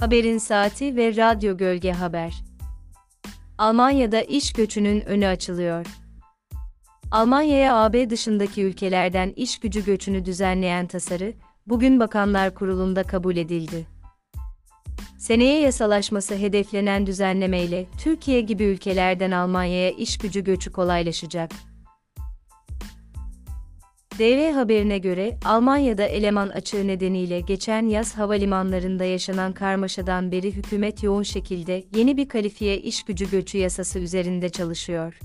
Haberin saati ve radyo gölge haber. Almanya'da iş göçünün önü açılıyor. Almanya'ya AB dışındaki ülkelerden iş gücü göçünü düzenleyen tasarı, bugün Bakanlar Kurulu'nda kabul edildi. Seneye yasalaşması hedeflenen düzenlemeyle Türkiye gibi ülkelerden Almanya'ya iş gücü göçü kolaylaşacak. DV haberine göre, Almanya'da eleman açığı nedeniyle geçen yaz havalimanlarında yaşanan karmaşadan beri hükümet yoğun şekilde yeni bir kalifiye iş gücü göçü yasası üzerinde çalışıyor.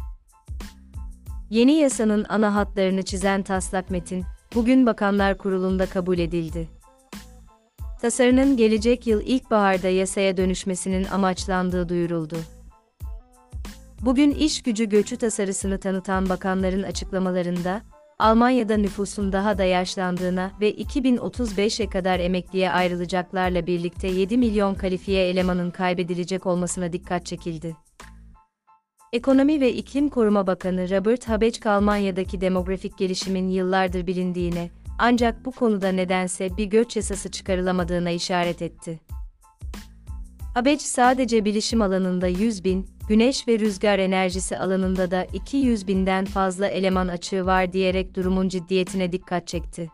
Yeni yasanın ana hatlarını çizen taslak metin, bugün Bakanlar Kurulu'nda kabul edildi. Tasarının gelecek yıl ilkbaharda yasaya dönüşmesinin amaçlandığı duyuruldu. Bugün iş gücü göçü tasarısını tanıtan bakanların açıklamalarında, Almanya'da nüfusun daha da yaşlandığına ve 2035'e kadar emekliye ayrılacaklarla birlikte 7 milyon kalifiye elemanın kaybedilecek olmasına dikkat çekildi. Ekonomi ve İklim Koruma Bakanı Robert Habeck Almanya'daki demografik gelişimin yıllardır bilindiğine, ancak bu konuda nedense bir göç yasası çıkarılamadığına işaret etti. Habeck sadece bilişim alanında 100 bin, güneş ve rüzgar enerjisi alanında da 200 binden fazla eleman açığı var diyerek durumun ciddiyetine dikkat çekti.